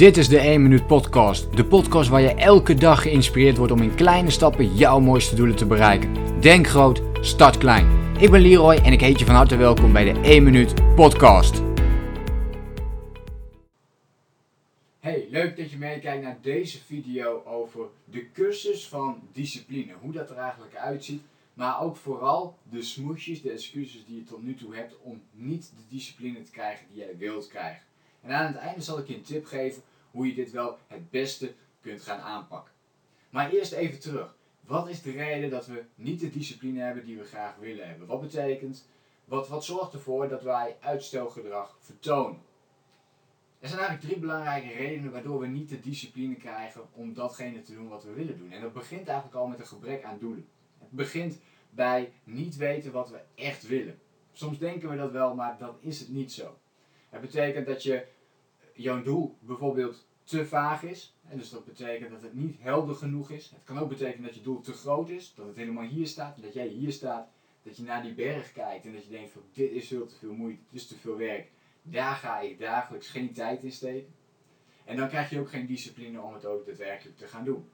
Dit is de 1 Minuut Podcast. De podcast waar je elke dag geïnspireerd wordt om in kleine stappen jouw mooiste doelen te bereiken. Denk groot, start klein. Ik ben Leroy en ik heet je van harte welkom bij de 1 Minuut Podcast. Hey, leuk dat je meekijkt naar deze video over de cursus van discipline. Hoe dat er eigenlijk uitziet. Maar ook vooral de smoesjes, de excuses die je tot nu toe hebt om niet de discipline te krijgen die jij wilt krijgen. En aan het einde zal ik je een tip geven hoe je dit wel het beste kunt gaan aanpakken. Maar eerst even terug. Wat is de reden dat we niet de discipline hebben die we graag willen hebben? Wat betekent, wat, wat zorgt ervoor dat wij uitstelgedrag vertonen? Er zijn eigenlijk drie belangrijke redenen waardoor we niet de discipline krijgen om datgene te doen wat we willen doen. En dat begint eigenlijk al met een gebrek aan doelen. Het begint bij niet weten wat we echt willen. Soms denken we dat wel, maar dat is het niet zo. Het betekent dat je jouw doel bijvoorbeeld te vaag is. En dus dat betekent dat het niet helder genoeg is. Het kan ook betekenen dat je doel te groot is, dat het helemaal hier staat, dat jij hier staat, dat je naar die berg kijkt en dat je denkt van dit is veel te veel moeite, dit is te veel werk. Daar ga ik dagelijks geen tijd in steken. En dan krijg je ook geen discipline om het ook daadwerkelijk te gaan doen.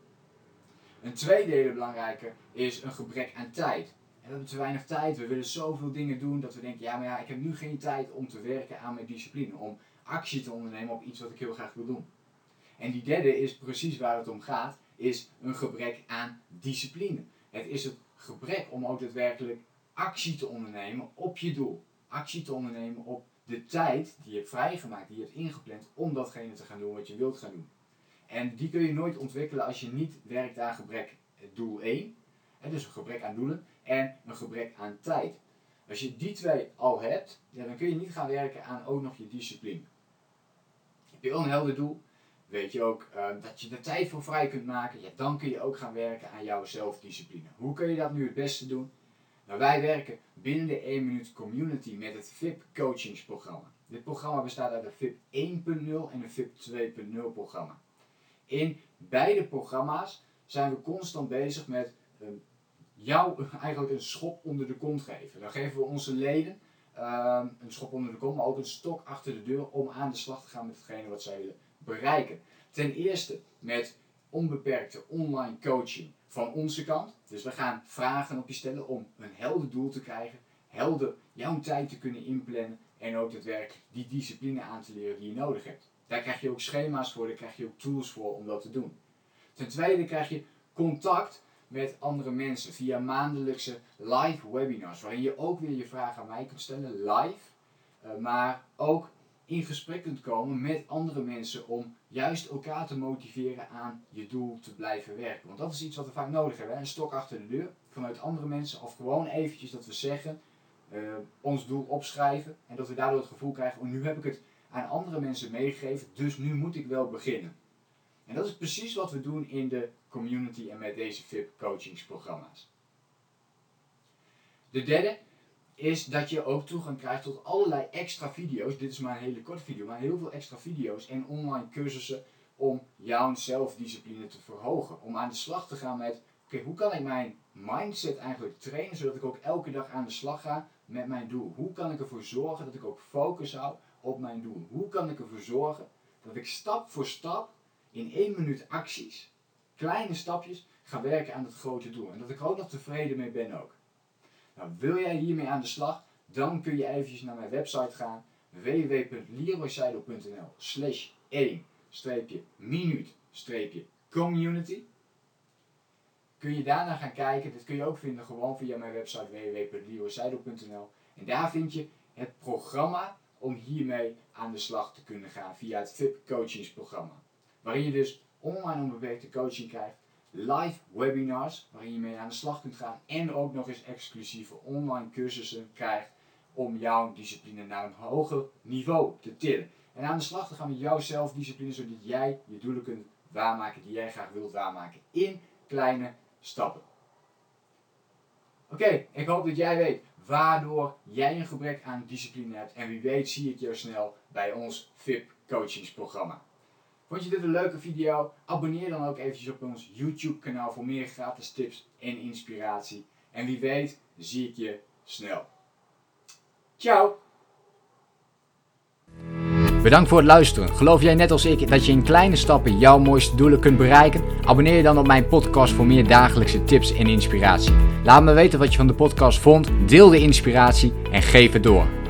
Een tweede hele belangrijke is een gebrek aan tijd. We hebben te weinig tijd. We willen zoveel dingen doen dat we denken, ja maar ja, ik heb nu geen tijd om te werken aan mijn discipline. Om actie te ondernemen op iets wat ik heel graag wil doen. En die derde is precies waar het om gaat, is een gebrek aan discipline. Het is het gebrek om ook daadwerkelijk actie te ondernemen op je doel. Actie te ondernemen op de tijd die je hebt vrijgemaakt, die je hebt ingepland om datgene te gaan doen wat je wilt gaan doen. En die kun je nooit ontwikkelen als je niet werkt aan gebrek doel 1, dus een gebrek aan doelen, en een gebrek aan tijd. Als je die twee al hebt, dan kun je niet gaan werken aan ook nog je discipline. Heb je wel een helder doel, weet je ook uh, dat je er tijd voor vrij kunt maken, ja, dan kun je ook gaan werken aan jouw zelfdiscipline. Hoe kun je dat nu het beste doen? Nou, wij werken binnen de 1 minuut community met het VIP coachingsprogramma. Dit programma bestaat uit een VIP 1.0 en een VIP 2.0 programma. In beide programma's zijn we constant bezig met uh, jou eigenlijk een schop onder de kont geven. Dan geven we onze leden uh, een schop onder de kont, maar ook een stok achter de deur om aan de slag te gaan met hetgene wat zij willen bereiken. Ten eerste met onbeperkte online coaching van onze kant. Dus we gaan vragen op je stellen om een helder doel te krijgen, helder jouw tijd te kunnen inplannen en ook het werk die discipline aan te leren die je nodig hebt. Daar krijg je ook schema's voor, daar krijg je ook tools voor om dat te doen. Ten tweede krijg je contact met andere mensen via maandelijkse live webinars, waarin je ook weer je vragen aan mij kunt stellen, live, uh, maar ook in gesprek kunt komen met andere mensen om juist elkaar te motiveren aan je doel te blijven werken. Want dat is iets wat we vaak nodig hebben, een stok achter de deur vanuit andere mensen of gewoon eventjes dat we zeggen, uh, ons doel opschrijven en dat we daardoor het gevoel krijgen, oh nu heb ik het aan andere mensen meegegeven, dus nu moet ik wel beginnen. En dat is precies wat we doen in de community en met deze VIP coachingsprogramma's. De derde is dat je ook toegang krijgt tot allerlei extra video's. Dit is maar een hele korte video, maar heel veel extra video's en online cursussen om jouw zelfdiscipline te verhogen. Om aan de slag te gaan met, oké, hoe kan ik mijn mindset eigenlijk trainen, zodat ik ook elke dag aan de slag ga met mijn doel. Hoe kan ik ervoor zorgen dat ik ook focus hou op mijn doel? Hoe kan ik ervoor zorgen dat ik stap voor stap in één minuut acties, kleine stapjes, ga werken aan het grote doel. En dat ik er ook nog tevreden mee ben ook. Nou, wil jij hiermee aan de slag? Dan kun je eventjes naar mijn website gaan www.leroyseidel.nl slash 1-minuut-community Kun je daarna gaan kijken, dit kun je ook vinden gewoon via mijn website www.leroyseidel.nl en daar vind je het programma om hiermee aan de slag te kunnen gaan via het VIP coachingsprogramma. Waarin je dus online onbeperkte coaching krijgt, live webinars waarin je mee aan de slag kunt gaan en ook nog eens exclusieve online cursussen krijgt om jouw discipline naar een hoger niveau te tillen. En aan de slag te gaan met jouw zelfdiscipline zodat jij je doelen kunt waarmaken die jij graag wilt waarmaken in kleine stappen. Oké, ik hoop dat jij weet waardoor jij een gebrek aan discipline hebt en wie weet zie ik jou snel bij ons VIP coachingsprogramma. Vond je dit een leuke video? Abonneer dan ook eventjes op ons YouTube kanaal voor meer gratis tips en inspiratie. En wie weet zie ik je snel. Ciao! Bedankt voor het luisteren. Geloof jij net als ik dat je in kleine stappen jouw mooiste doelen kunt bereiken? Abonneer je dan op mijn podcast voor meer dagelijkse tips en inspiratie. Laat me weten wat je van de podcast vond, deel de inspiratie en geef het door.